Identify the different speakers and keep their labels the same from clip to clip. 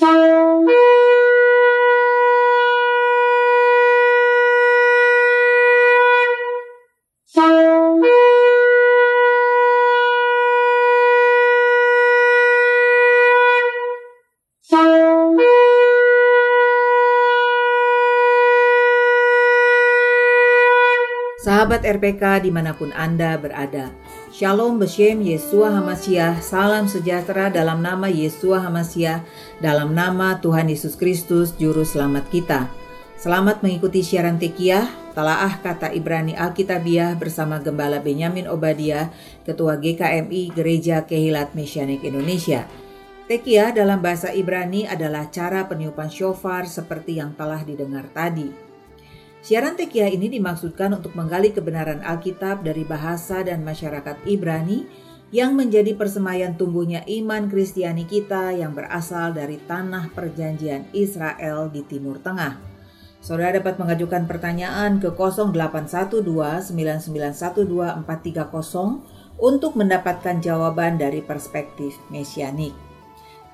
Speaker 1: Bye. Sahabat RPK di mana pun Anda berada, Shalom Beshem Yesua Hamasiah, salam sejahtera dalam nama Yesua Hamasiah, dalam nama Tuhan Yesus Kristus, Juru Selamat kita. Selamat mengikuti siaran Tekiah, Talaah Kata Ibrani Alkitabiah bersama Gembala Benyamin Obadia, Ketua GKMI Gereja Kehilat Mesianik Indonesia. Tekiah dalam bahasa Ibrani adalah cara peniupan shofar seperti yang telah didengar tadi. Siaran Tekiah ini dimaksudkan untuk menggali kebenaran Alkitab dari bahasa dan masyarakat Ibrani yang menjadi persemayan tumbuhnya iman Kristiani kita yang berasal dari tanah perjanjian Israel di Timur Tengah. Saudara dapat mengajukan pertanyaan ke 0812991240 untuk mendapatkan jawaban dari perspektif mesianik.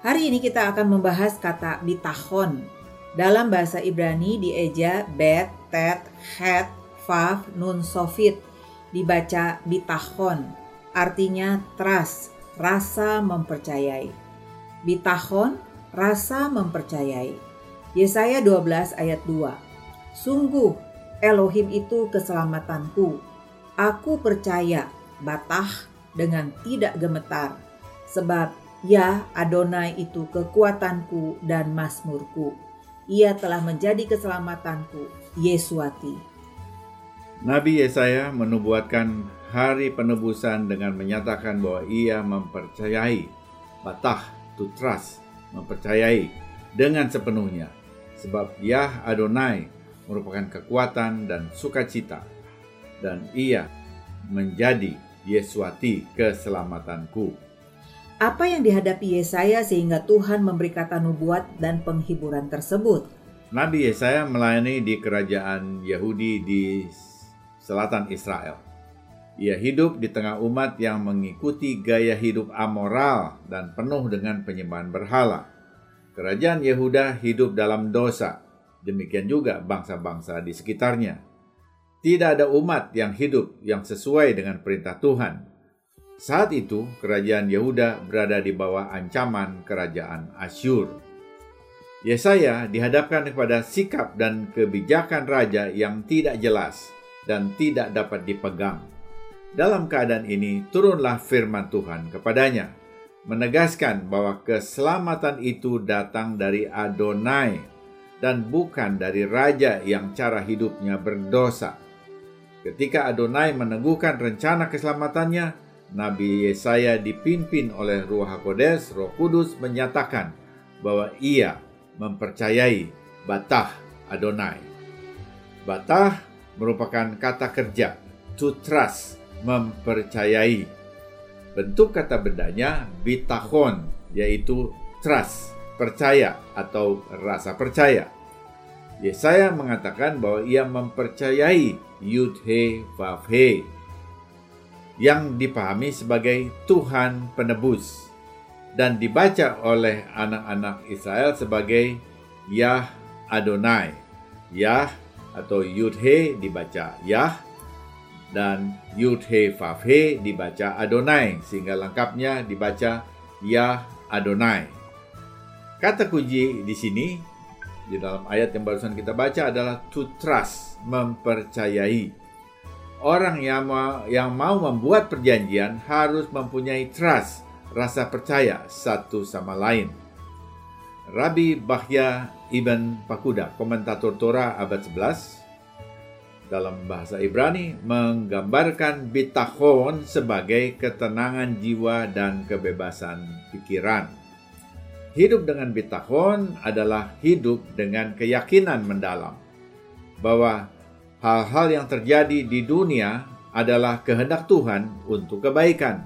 Speaker 1: Hari ini kita akan membahas kata bitahon dalam bahasa Ibrani dieja bet, tet, het, fav, nun, sofit. Dibaca bitahon, artinya trust, rasa mempercayai. Bitahon, rasa mempercayai. Yesaya 12 ayat 2. Sungguh Elohim itu keselamatanku. Aku percaya batah dengan tidak gemetar. Sebab ya Adonai itu kekuatanku dan masmurku ia telah menjadi keselamatanku, Yesuati.
Speaker 2: Nabi Yesaya menubuatkan hari penebusan dengan menyatakan bahwa ia mempercayai batah to trust, mempercayai dengan sepenuhnya. Sebab Yah Adonai merupakan kekuatan dan sukacita dan ia menjadi Yesuati keselamatanku.
Speaker 1: Apa yang dihadapi Yesaya sehingga Tuhan memberi kata nubuat dan penghiburan tersebut?
Speaker 2: Nabi Yesaya melayani di kerajaan Yahudi di selatan Israel. Ia hidup di tengah umat yang mengikuti gaya hidup amoral dan penuh dengan penyembahan berhala. Kerajaan Yehuda hidup dalam dosa, demikian juga bangsa-bangsa di sekitarnya. Tidak ada umat yang hidup yang sesuai dengan perintah Tuhan, saat itu, kerajaan Yehuda berada di bawah ancaman kerajaan Asyur. Yesaya dihadapkan kepada sikap dan kebijakan raja yang tidak jelas dan tidak dapat dipegang. Dalam keadaan ini, turunlah firman Tuhan kepadanya, menegaskan bahwa keselamatan itu datang dari Adonai dan bukan dari raja yang cara hidupnya berdosa. Ketika Adonai meneguhkan rencana keselamatannya, Nabi Yesaya dipimpin oleh Ruh HaKodes, Roh Kudus menyatakan bahwa ia mempercayai Batah Adonai. Batah merupakan kata kerja, to trust, mempercayai. Bentuk kata bendanya bitahon, yaitu trust, percaya atau rasa percaya. Yesaya mengatakan bahwa ia mempercayai Yud He Vav He yang dipahami sebagai Tuhan penebus dan dibaca oleh anak-anak Israel sebagai Yah Adonai. Yah atau Yud-He dibaca Yah dan Yud-He Vav-He dibaca Adonai sehingga lengkapnya dibaca Yah Adonai. Kata kunci di sini di dalam ayat yang barusan kita baca adalah to trust, mempercayai orang yang mau, yang mau membuat perjanjian harus mempunyai trust, rasa percaya satu sama lain. Rabi Bahya Ibn Pakuda, komentator Torah abad 11, dalam bahasa Ibrani menggambarkan bitachon sebagai ketenangan jiwa dan kebebasan pikiran. Hidup dengan bitachon adalah hidup dengan keyakinan mendalam bahwa hal-hal yang terjadi di dunia adalah kehendak Tuhan untuk kebaikan.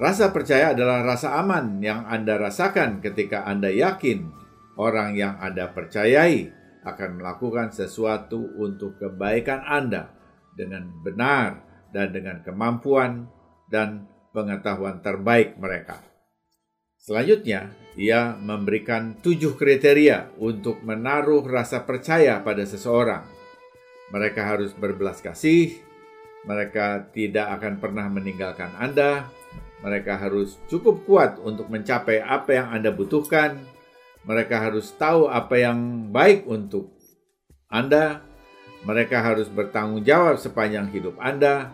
Speaker 2: Rasa percaya adalah rasa aman yang Anda rasakan ketika Anda yakin orang yang Anda percayai akan melakukan sesuatu untuk kebaikan Anda dengan benar dan dengan kemampuan dan pengetahuan terbaik mereka. Selanjutnya, ia memberikan tujuh kriteria untuk menaruh rasa percaya pada seseorang. Mereka harus berbelas kasih, mereka tidak akan pernah meninggalkan Anda, mereka harus cukup kuat untuk mencapai apa yang Anda butuhkan, mereka harus tahu apa yang baik untuk Anda, mereka harus bertanggung jawab sepanjang hidup Anda,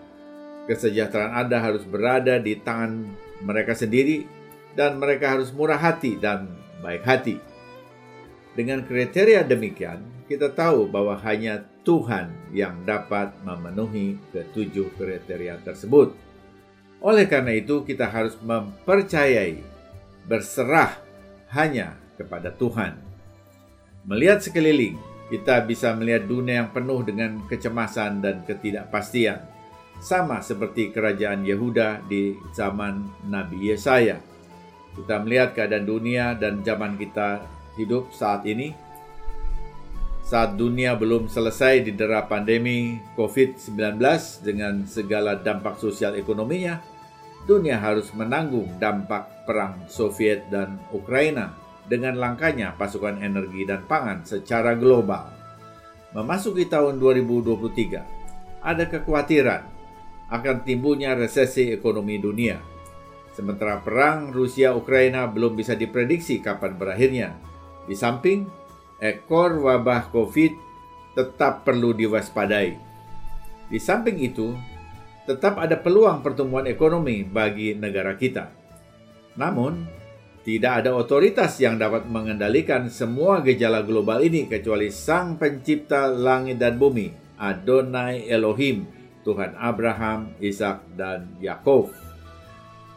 Speaker 2: kesejahteraan Anda harus berada di tangan mereka sendiri, dan mereka harus murah hati dan baik hati. Dengan kriteria demikian, kita tahu bahwa hanya Tuhan yang dapat memenuhi ketujuh kriteria tersebut. Oleh karena itu, kita harus mempercayai, berserah hanya kepada Tuhan. Melihat sekeliling, kita bisa melihat dunia yang penuh dengan kecemasan dan ketidakpastian, sama seperti kerajaan Yehuda di zaman Nabi Yesaya. Kita melihat keadaan dunia dan zaman kita hidup saat ini. Saat dunia belum selesai didera pandemi COVID-19 dengan segala dampak sosial ekonominya, dunia harus menanggung dampak perang Soviet dan Ukraina dengan langkanya pasukan energi dan pangan secara global. Memasuki tahun 2023, ada kekhawatiran akan timbulnya resesi ekonomi dunia. Sementara perang Rusia-Ukraina belum bisa diprediksi kapan berakhirnya. Di samping, ekor wabah COVID tetap perlu diwaspadai. Di samping itu, tetap ada peluang pertumbuhan ekonomi bagi negara kita. Namun, tidak ada otoritas yang dapat mengendalikan semua gejala global ini kecuali Sang Pencipta langit dan bumi, Adonai Elohim, Tuhan Abraham, Ishak, dan Yakov.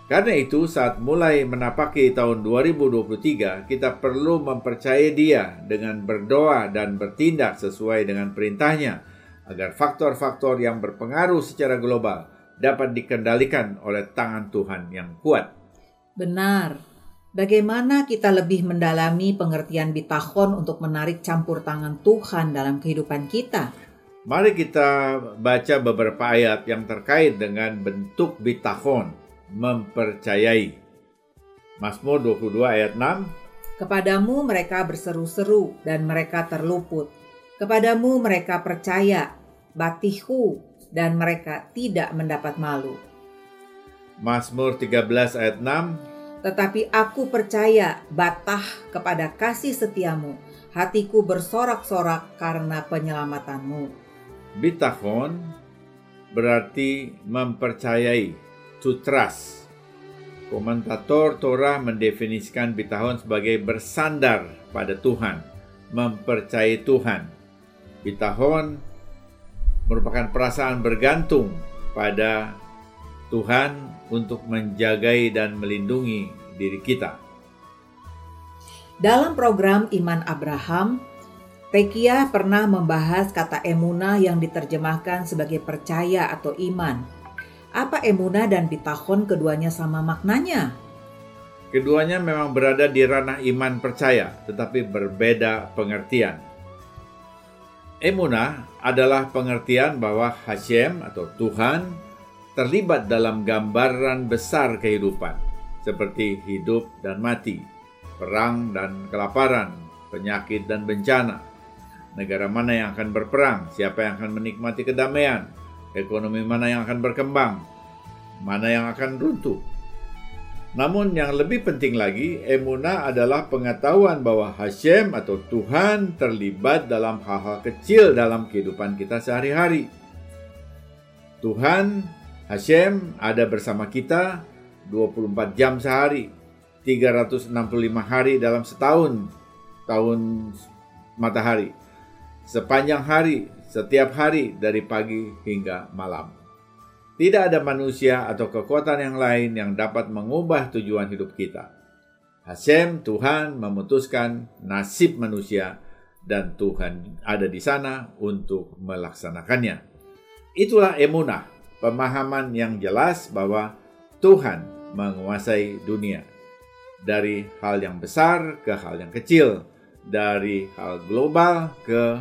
Speaker 2: Karena itu, saat mulai menapaki tahun 2023, kita perlu mempercayai Dia dengan berdoa dan bertindak sesuai dengan perintahnya, agar faktor-faktor yang berpengaruh secara global dapat dikendalikan oleh tangan Tuhan yang kuat.
Speaker 1: Benar, Bagaimana kita lebih mendalami pengertian bitahon untuk menarik campur tangan Tuhan dalam kehidupan kita?
Speaker 2: Mari kita baca beberapa ayat yang terkait dengan bentuk bitahon, mempercayai. Mazmur 22 ayat 6
Speaker 1: Kepadamu mereka berseru-seru dan mereka terluput. Kepadamu mereka percaya, batihu, dan mereka tidak mendapat malu.
Speaker 2: Mazmur 13 ayat 6
Speaker 1: tetapi aku percaya batah kepada kasih setiamu. Hatiku bersorak-sorak karena penyelamatanmu.
Speaker 2: Bitahon berarti mempercayai, to trust. Komentator Torah mendefinisikan bitahon sebagai bersandar pada Tuhan, mempercayai Tuhan. Bitahon merupakan perasaan bergantung pada Tuhan untuk menjagai dan melindungi diri kita.
Speaker 1: Dalam program Iman Abraham, Tekia pernah membahas kata emuna yang diterjemahkan sebagai percaya atau iman. Apa emuna dan bitahon keduanya sama maknanya?
Speaker 2: Keduanya memang berada di ranah iman percaya, tetapi berbeda pengertian. Emuna adalah pengertian bahwa Hashem atau Tuhan terlibat dalam gambaran besar kehidupan, seperti hidup dan mati, perang dan kelaparan, penyakit dan bencana. Negara mana yang akan berperang, siapa yang akan menikmati kedamaian, ekonomi mana yang akan berkembang, mana yang akan runtuh. Namun yang lebih penting lagi, emuna adalah pengetahuan bahwa Hashem atau Tuhan terlibat dalam hal-hal kecil dalam kehidupan kita sehari-hari. Tuhan Hashem ada bersama kita 24 jam sehari, 365 hari dalam setahun, tahun matahari. Sepanjang hari, setiap hari dari pagi hingga malam. Tidak ada manusia atau kekuatan yang lain yang dapat mengubah tujuan hidup kita. Hashem, Tuhan memutuskan nasib manusia dan Tuhan ada di sana untuk melaksanakannya. Itulah emunah, pemahaman yang jelas bahwa Tuhan menguasai dunia. Dari hal yang besar ke hal yang kecil, dari hal global ke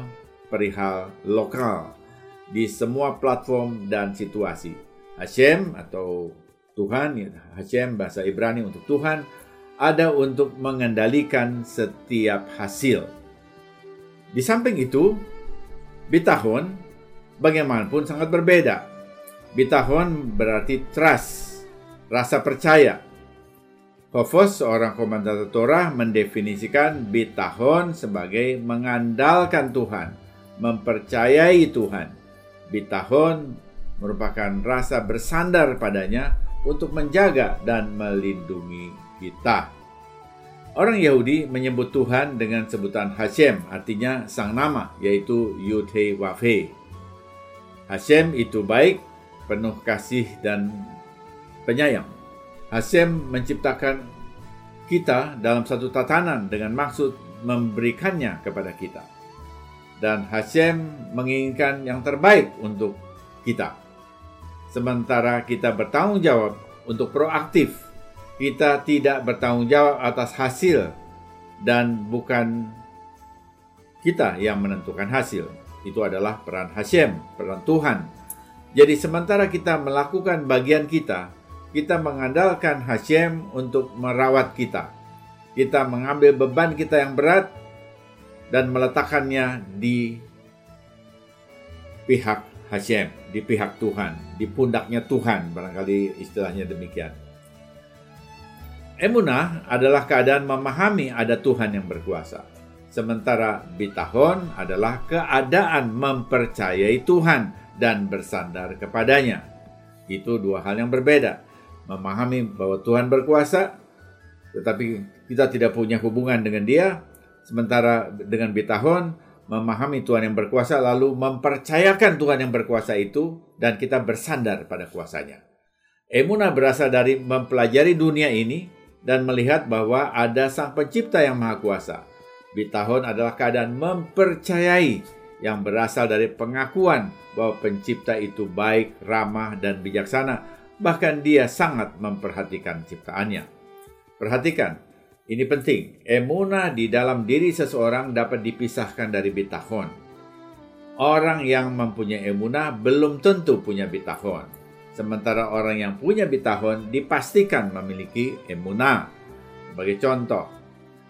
Speaker 2: perihal lokal, di semua platform dan situasi. Hashem atau Tuhan, ya, Hashem bahasa Ibrani untuk Tuhan, ada untuk mengendalikan setiap hasil. Di samping itu, bitahon bagaimanapun sangat berbeda. Bitahon berarti trust, rasa percaya. Hofos, seorang komentator Torah, mendefinisikan bitahon sebagai mengandalkan Tuhan, mempercayai Tuhan. Bitahon merupakan rasa bersandar padanya untuk menjaga dan melindungi kita. Orang Yahudi menyebut Tuhan dengan sebutan Hashem, artinya sang nama, yaitu Yud He Wav He. Hashem itu baik, penuh kasih dan penyayang. Hashem menciptakan kita dalam satu tatanan dengan maksud memberikannya kepada kita. Dan Hashem menginginkan yang terbaik untuk kita. Sementara kita bertanggung jawab untuk proaktif kita tidak bertanggung jawab atas hasil dan bukan kita yang menentukan hasil. Itu adalah peran Hashem, peran Tuhan. Jadi sementara kita melakukan bagian kita, kita mengandalkan Hashem untuk merawat kita. Kita mengambil beban kita yang berat dan meletakkannya di pihak Hashem, di pihak Tuhan, di pundaknya Tuhan, barangkali istilahnya demikian. Emunah adalah keadaan memahami ada Tuhan yang berkuasa. Sementara bitahon adalah keadaan mempercayai Tuhan dan bersandar kepadanya. Itu dua hal yang berbeda. Memahami bahwa Tuhan berkuasa, tetapi kita tidak punya hubungan dengan dia. Sementara dengan bitahon, memahami Tuhan yang berkuasa lalu mempercayakan Tuhan yang berkuasa itu dan kita bersandar pada kuasanya. Emunah berasal dari mempelajari dunia ini dan melihat bahwa ada Sang Pencipta yang Maha Kuasa. Bitahon adalah keadaan mempercayai yang berasal dari pengakuan bahwa Pencipta itu baik, ramah, dan bijaksana, bahkan Dia sangat memperhatikan ciptaannya. Perhatikan, ini penting. Emuna di dalam diri seseorang dapat dipisahkan dari bitahon. Orang yang mempunyai emuna belum tentu punya bitahon. Sementara orang yang punya bitahon dipastikan memiliki emunah. Sebagai contoh,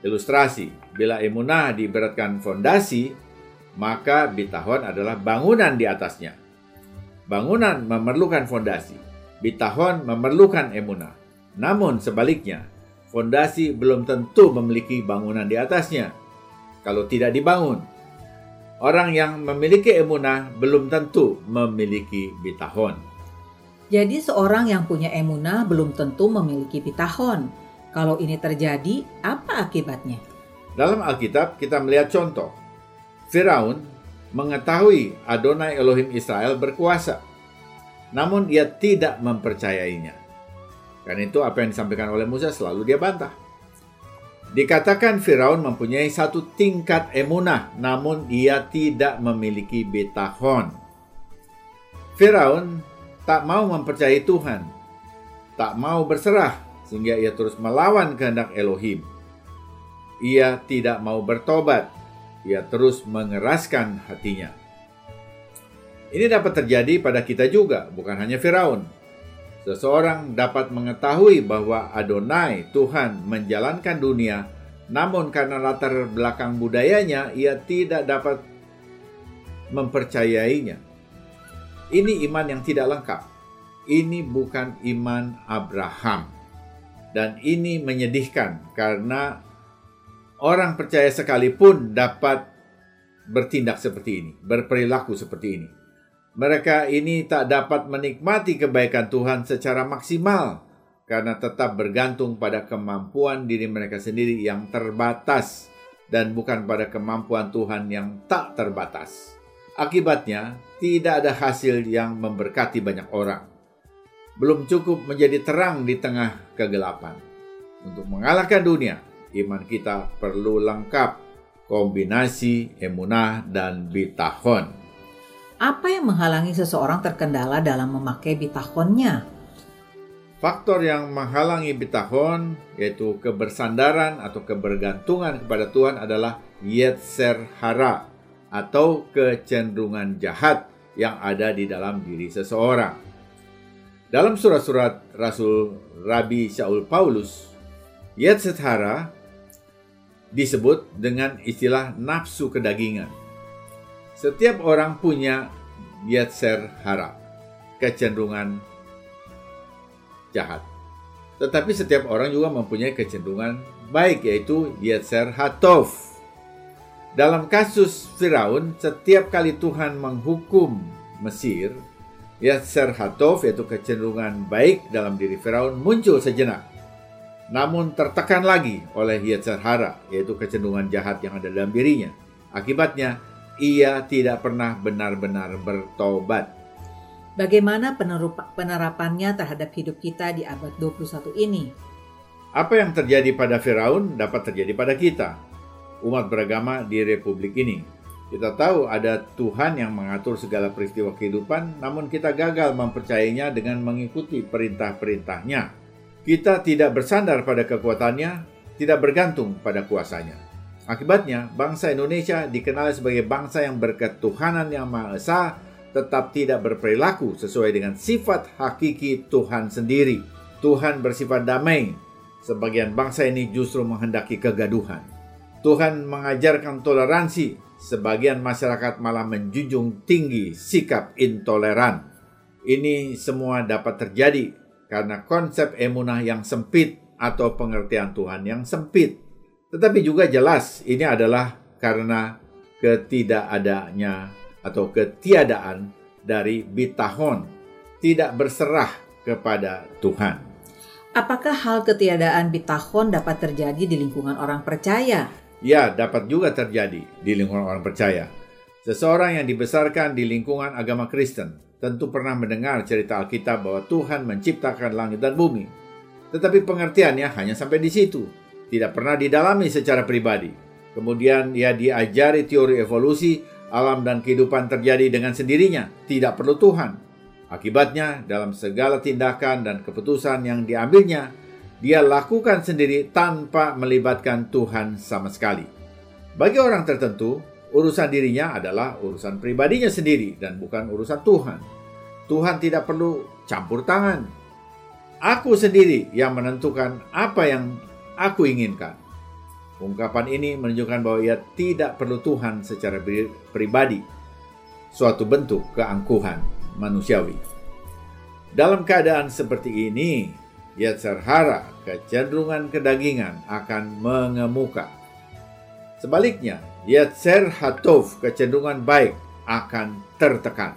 Speaker 2: ilustrasi, bila emunah diberatkan fondasi, maka bitahon adalah bangunan di atasnya. Bangunan memerlukan fondasi, bitahon memerlukan emunah. Namun sebaliknya, fondasi belum tentu memiliki bangunan di atasnya. Kalau tidak dibangun, orang yang memiliki emunah belum tentu memiliki bitahon.
Speaker 1: Jadi seorang yang punya emunah belum tentu memiliki pitahon. Kalau ini terjadi, apa akibatnya?
Speaker 2: Dalam Alkitab kita melihat contoh. Firaun mengetahui Adonai Elohim Israel berkuasa. Namun ia tidak mempercayainya. Karena itu apa yang disampaikan oleh Musa selalu dia bantah. Dikatakan Firaun mempunyai satu tingkat emunah, namun ia tidak memiliki betahon. Firaun tak mau mempercayai Tuhan, tak mau berserah sehingga ia terus melawan kehendak Elohim. Ia tidak mau bertobat, ia terus mengeraskan hatinya. Ini dapat terjadi pada kita juga, bukan hanya Firaun. Seseorang dapat mengetahui bahwa Adonai, Tuhan, menjalankan dunia, namun karena latar belakang budayanya, ia tidak dapat mempercayainya. Ini iman yang tidak lengkap. Ini bukan iman Abraham. Dan ini menyedihkan karena orang percaya sekalipun dapat bertindak seperti ini, berperilaku seperti ini. Mereka ini tak dapat menikmati kebaikan Tuhan secara maksimal karena tetap bergantung pada kemampuan diri mereka sendiri yang terbatas dan bukan pada kemampuan Tuhan yang tak terbatas. Akibatnya, tidak ada hasil yang memberkati banyak orang. Belum cukup menjadi terang di tengah kegelapan. Untuk mengalahkan dunia, iman kita perlu lengkap kombinasi emunah dan bitahon.
Speaker 1: Apa yang menghalangi seseorang terkendala dalam memakai bitahonnya?
Speaker 2: Faktor yang menghalangi bitahon yaitu kebersandaran atau kebergantungan kepada Tuhan adalah yetser hara atau kecenderungan jahat yang ada di dalam diri seseorang. Dalam surat-surat Rasul Rabi Shaul Paulus Yetzirah disebut dengan istilah nafsu kedagingan. Setiap orang punya yetzer hara, kecenderungan jahat. Tetapi setiap orang juga mempunyai kecenderungan baik yaitu yetzer hatov. Dalam kasus Firaun, setiap kali Tuhan menghukum Mesir, yetzer hatov yaitu kecenderungan baik dalam diri Firaun muncul sejenak namun tertekan lagi oleh Yetzer Hara, yaitu kecenderungan jahat yang ada dalam dirinya. Akibatnya, ia tidak pernah benar-benar bertobat.
Speaker 1: Bagaimana penerapannya terhadap hidup kita di abad 21 ini?
Speaker 2: Apa yang terjadi pada Firaun dapat terjadi pada kita, umat beragama di republik ini. Kita tahu ada Tuhan yang mengatur segala peristiwa kehidupan, namun kita gagal mempercayainya dengan mengikuti perintah-perintahnya. Kita tidak bersandar pada kekuatannya, tidak bergantung pada kuasanya. Akibatnya, bangsa Indonesia dikenal sebagai bangsa yang berketuhanan yang Maha Esa, tetap tidak berperilaku sesuai dengan sifat hakiki Tuhan sendiri. Tuhan bersifat damai. Sebagian bangsa ini justru menghendaki kegaduhan. Tuhan mengajarkan toleransi, sebagian masyarakat malah menjunjung tinggi sikap intoleran. Ini semua dapat terjadi karena konsep emunah yang sempit atau pengertian Tuhan yang sempit. Tetapi juga jelas ini adalah karena ketidakadanya atau ketiadaan dari bitahon, tidak berserah kepada Tuhan.
Speaker 1: Apakah hal ketiadaan bitahon dapat terjadi di lingkungan orang percaya?
Speaker 2: Ya, dapat juga terjadi di lingkungan orang percaya. Seseorang yang dibesarkan di lingkungan agama Kristen tentu pernah mendengar cerita Alkitab bahwa Tuhan menciptakan langit dan bumi. Tetapi pengertiannya hanya sampai di situ, tidak pernah didalami secara pribadi. Kemudian ia diajari teori evolusi, alam dan kehidupan terjadi dengan sendirinya, tidak perlu Tuhan. Akibatnya, dalam segala tindakan dan keputusan yang diambilnya, dia lakukan sendiri tanpa melibatkan Tuhan sama sekali. Bagi orang tertentu, Urusan dirinya adalah urusan pribadinya sendiri dan bukan urusan Tuhan. Tuhan tidak perlu campur tangan. Aku sendiri yang menentukan apa yang aku inginkan. Ungkapan ini menunjukkan bahwa ia tidak perlu Tuhan secara pribadi. Suatu bentuk keangkuhan manusiawi. Dalam keadaan seperti ini, Yetzer Hara, kecenderungan kedagingan akan mengemuka. Sebaliknya, Yetzer Hatov, kecenderungan baik, akan tertekan.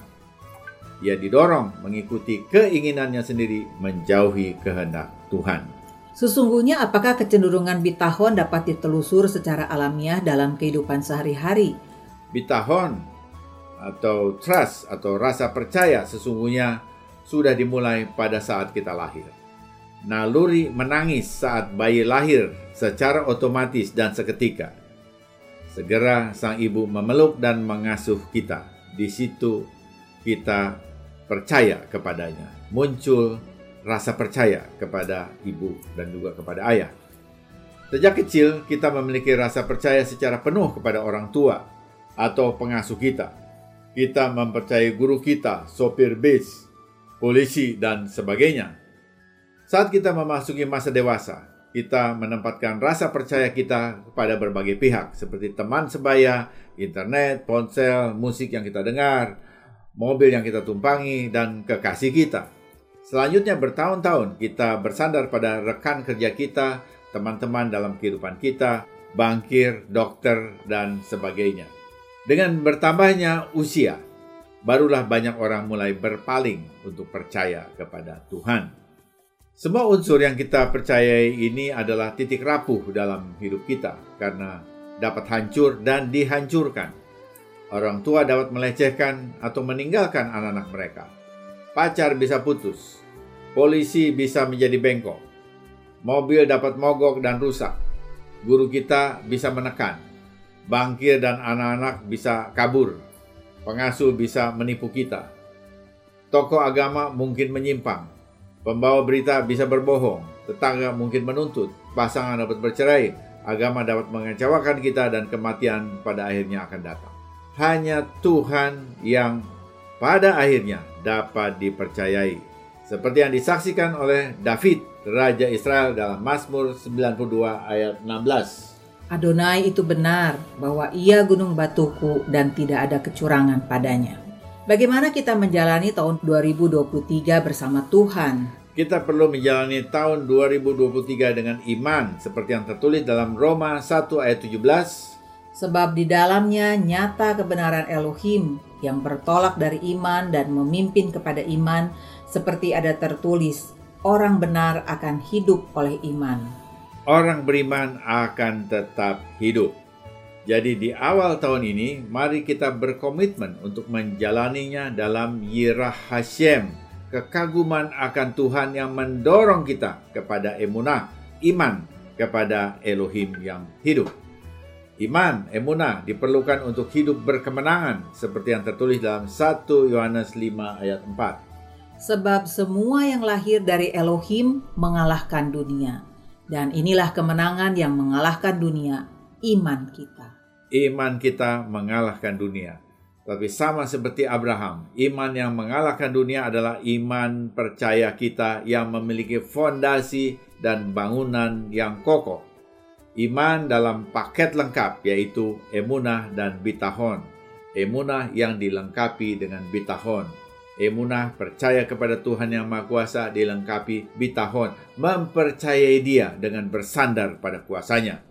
Speaker 2: Ia didorong mengikuti keinginannya sendiri menjauhi kehendak Tuhan.
Speaker 1: Sesungguhnya apakah kecenderungan bitahon dapat ditelusur secara alamiah dalam kehidupan sehari-hari?
Speaker 2: Bitahon atau trust atau rasa percaya sesungguhnya sudah dimulai pada saat kita lahir. Naluri menangis saat bayi lahir secara otomatis dan seketika Segera sang ibu memeluk dan mengasuh kita. Di situ kita percaya kepadanya. Muncul rasa percaya kepada ibu dan juga kepada ayah. Sejak kecil kita memiliki rasa percaya secara penuh kepada orang tua atau pengasuh kita. Kita mempercayai guru kita, sopir bis, polisi, dan sebagainya. Saat kita memasuki masa dewasa, kita menempatkan rasa percaya kita kepada berbagai pihak seperti teman sebaya, internet, ponsel, musik yang kita dengar, mobil yang kita tumpangi, dan kekasih kita. Selanjutnya bertahun-tahun kita bersandar pada rekan kerja kita, teman-teman dalam kehidupan kita, bankir, dokter, dan sebagainya. Dengan bertambahnya usia, barulah banyak orang mulai berpaling untuk percaya kepada Tuhan. Semua unsur yang kita percayai ini adalah titik rapuh dalam hidup kita karena dapat hancur dan dihancurkan. Orang tua dapat melecehkan atau meninggalkan anak-anak mereka. Pacar bisa putus. Polisi bisa menjadi bengkok. Mobil dapat mogok dan rusak. Guru kita bisa menekan. Bangkir dan anak-anak bisa kabur. Pengasuh bisa menipu kita. Tokoh agama mungkin menyimpang Pembawa berita bisa berbohong, tetangga mungkin menuntut, pasangan dapat bercerai, agama dapat mengecewakan kita dan kematian pada akhirnya akan datang. Hanya Tuhan yang pada akhirnya dapat dipercayai Seperti yang disaksikan oleh David, Raja Israel dalam Mazmur 92 ayat 16.
Speaker 1: Adonai itu benar bahwa ia gunung batuku dan tidak ada kecurangan padanya. Bagaimana kita menjalani tahun 2023 bersama Tuhan?
Speaker 2: Kita perlu menjalani tahun 2023 dengan iman seperti yang tertulis dalam Roma 1 ayat 17
Speaker 1: Sebab di dalamnya nyata kebenaran Elohim yang bertolak dari iman dan memimpin kepada iman seperti ada tertulis, orang benar akan hidup oleh iman.
Speaker 2: Orang beriman akan tetap hidup. Jadi di awal tahun ini, mari kita berkomitmen untuk menjalaninya dalam Yirah Hashem, kekaguman akan Tuhan yang mendorong kita kepada emunah, iman kepada Elohim yang hidup. Iman, emunah diperlukan untuk hidup berkemenangan seperti yang tertulis dalam 1 Yohanes 5 ayat 4.
Speaker 1: Sebab semua yang lahir dari Elohim mengalahkan dunia. Dan inilah kemenangan yang mengalahkan dunia, iman kita.
Speaker 2: Iman kita mengalahkan dunia. Tapi sama seperti Abraham, iman yang mengalahkan dunia adalah iman percaya kita yang memiliki fondasi dan bangunan yang kokoh Iman dalam paket lengkap yaitu emunah dan bitahon. Emunah yang dilengkapi dengan bitahon. Emunah percaya kepada Tuhan yang Maha Kuasa dilengkapi bitahon, mempercayai Dia dengan bersandar pada kuasanya.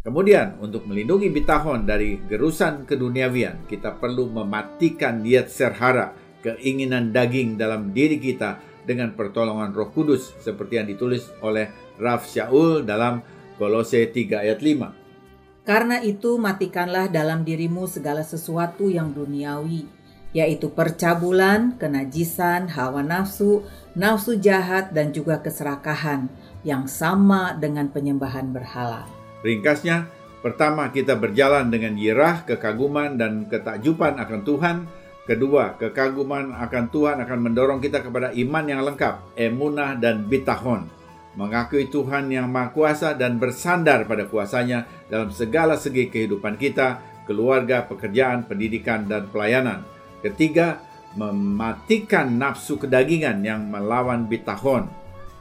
Speaker 2: Kemudian untuk melindungi bitahon dari gerusan keduniawian, kita perlu mematikan diet serhara, keinginan daging dalam diri kita dengan pertolongan Roh Kudus seperti yang ditulis oleh Raf Syaul dalam Kolose 3 ayat 5.
Speaker 1: Karena itu matikanlah dalam dirimu segala sesuatu yang duniawi, yaitu percabulan, kenajisan, hawa nafsu, nafsu jahat, dan juga keserakahan yang sama dengan penyembahan berhala.
Speaker 2: Ringkasnya, pertama kita berjalan dengan yirah, kekaguman, dan ketakjuban akan Tuhan. Kedua, kekaguman akan Tuhan akan mendorong kita kepada iman yang lengkap, emunah dan bitahon mengakui Tuhan yang Maha Kuasa dan bersandar pada kuasanya dalam segala segi kehidupan kita, keluarga, pekerjaan, pendidikan, dan pelayanan. Ketiga, mematikan nafsu kedagingan yang melawan bitahon,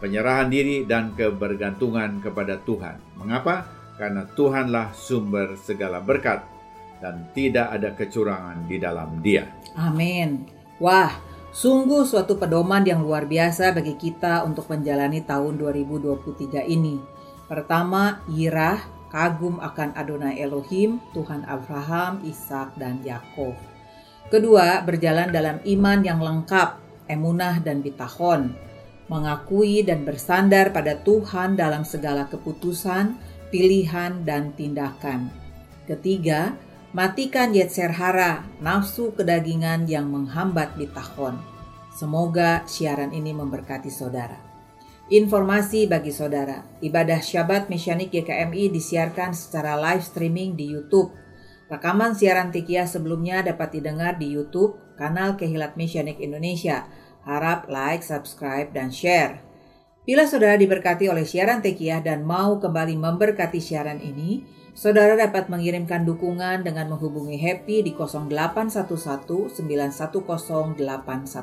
Speaker 2: penyerahan diri dan kebergantungan kepada Tuhan. Mengapa? Karena Tuhanlah sumber segala berkat dan tidak ada kecurangan di dalam Dia.
Speaker 1: Amin. Wah, Sungguh suatu pedoman yang luar biasa bagi kita untuk menjalani tahun 2023 ini. Pertama, Yirah, kagum akan Adonai Elohim, Tuhan Abraham, Ishak, dan Yakov. Kedua, berjalan dalam iman yang lengkap, emunah dan bitahon, mengakui dan bersandar pada Tuhan dalam segala keputusan, pilihan, dan tindakan. Ketiga, Matikan Yetzer Hara, nafsu kedagingan yang menghambat bitahon. Semoga siaran ini memberkati saudara. Informasi bagi saudara, ibadah Syabat Mesianik GKMI disiarkan secara live streaming di YouTube. Rekaman siaran Tikia sebelumnya dapat didengar di YouTube kanal Kehilat Mesianik Indonesia. Harap like, subscribe, dan share. Bila saudara diberkati oleh siaran Tekiah dan mau kembali memberkati siaran ini, Saudara dapat mengirimkan dukungan dengan menghubungi Happy di 0811 910 814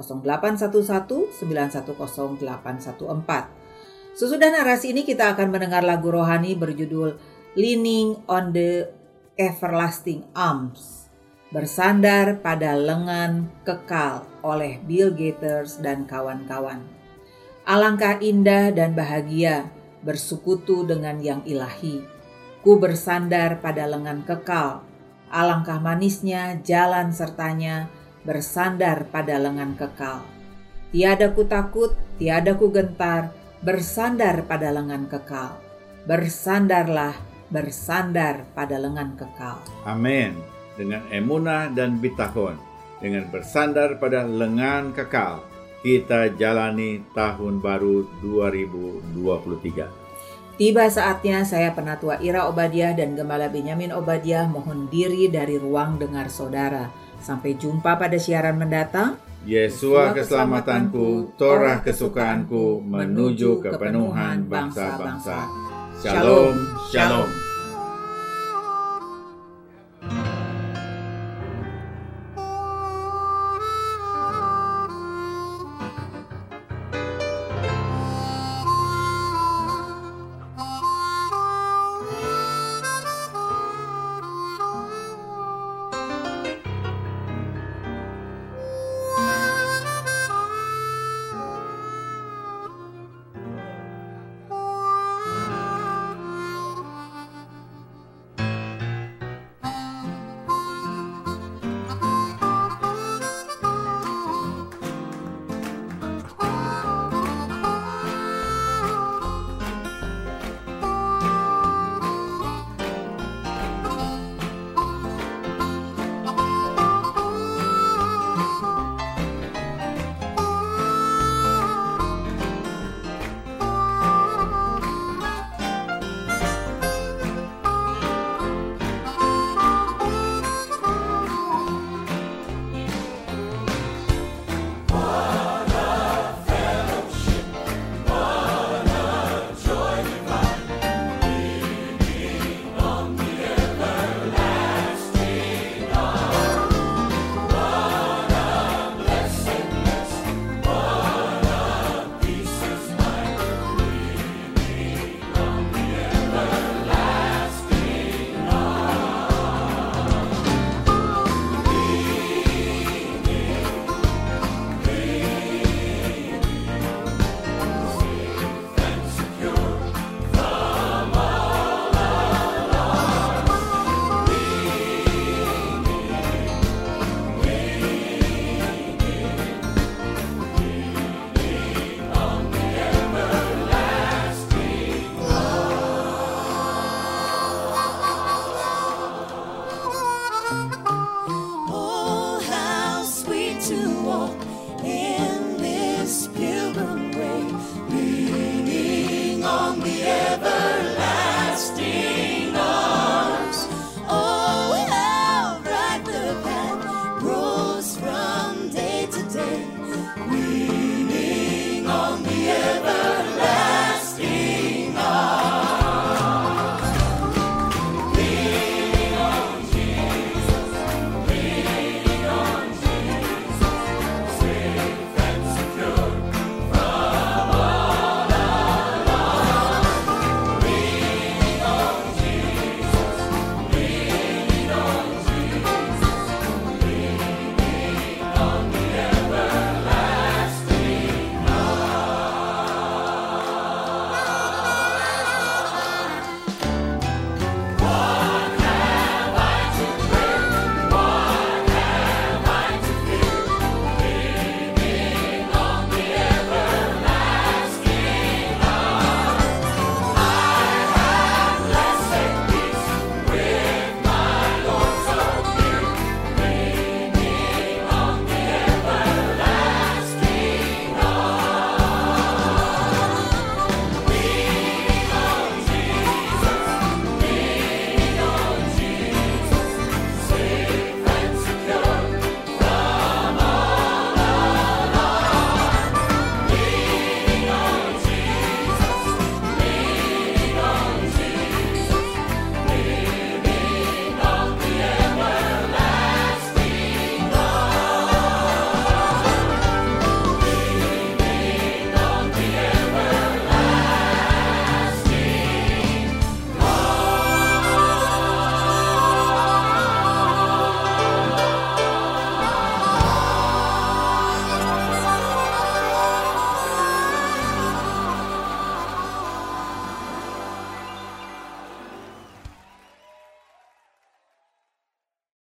Speaker 1: 0811 910 814. Sesudah narasi ini kita akan mendengar lagu rohani berjudul Leaning on the Everlasting Arms. Bersandar pada lengan kekal oleh Bill Gates dan kawan-kawan. Alangkah indah dan bahagia bersekutu dengan yang ilahi. Ku bersandar pada lengan kekal, alangkah manisnya jalan sertanya bersandar pada lengan kekal. Tiada ku takut, tiada ku gentar, bersandar pada lengan kekal. Bersandarlah, bersandar pada lengan kekal.
Speaker 2: Amin. Dengan emunah dan bitahon, dengan bersandar pada lengan kekal, kita jalani tahun baru 2023.
Speaker 1: Tiba saatnya saya penatua Ira Obadiah dan Gembala Benyamin Obadiah mohon diri dari ruang dengar saudara. Sampai jumpa pada siaran mendatang.
Speaker 2: Yesua keselamatanku, Torah kesukaanku, menuju kepenuhan bangsa-bangsa. Shalom, shalom.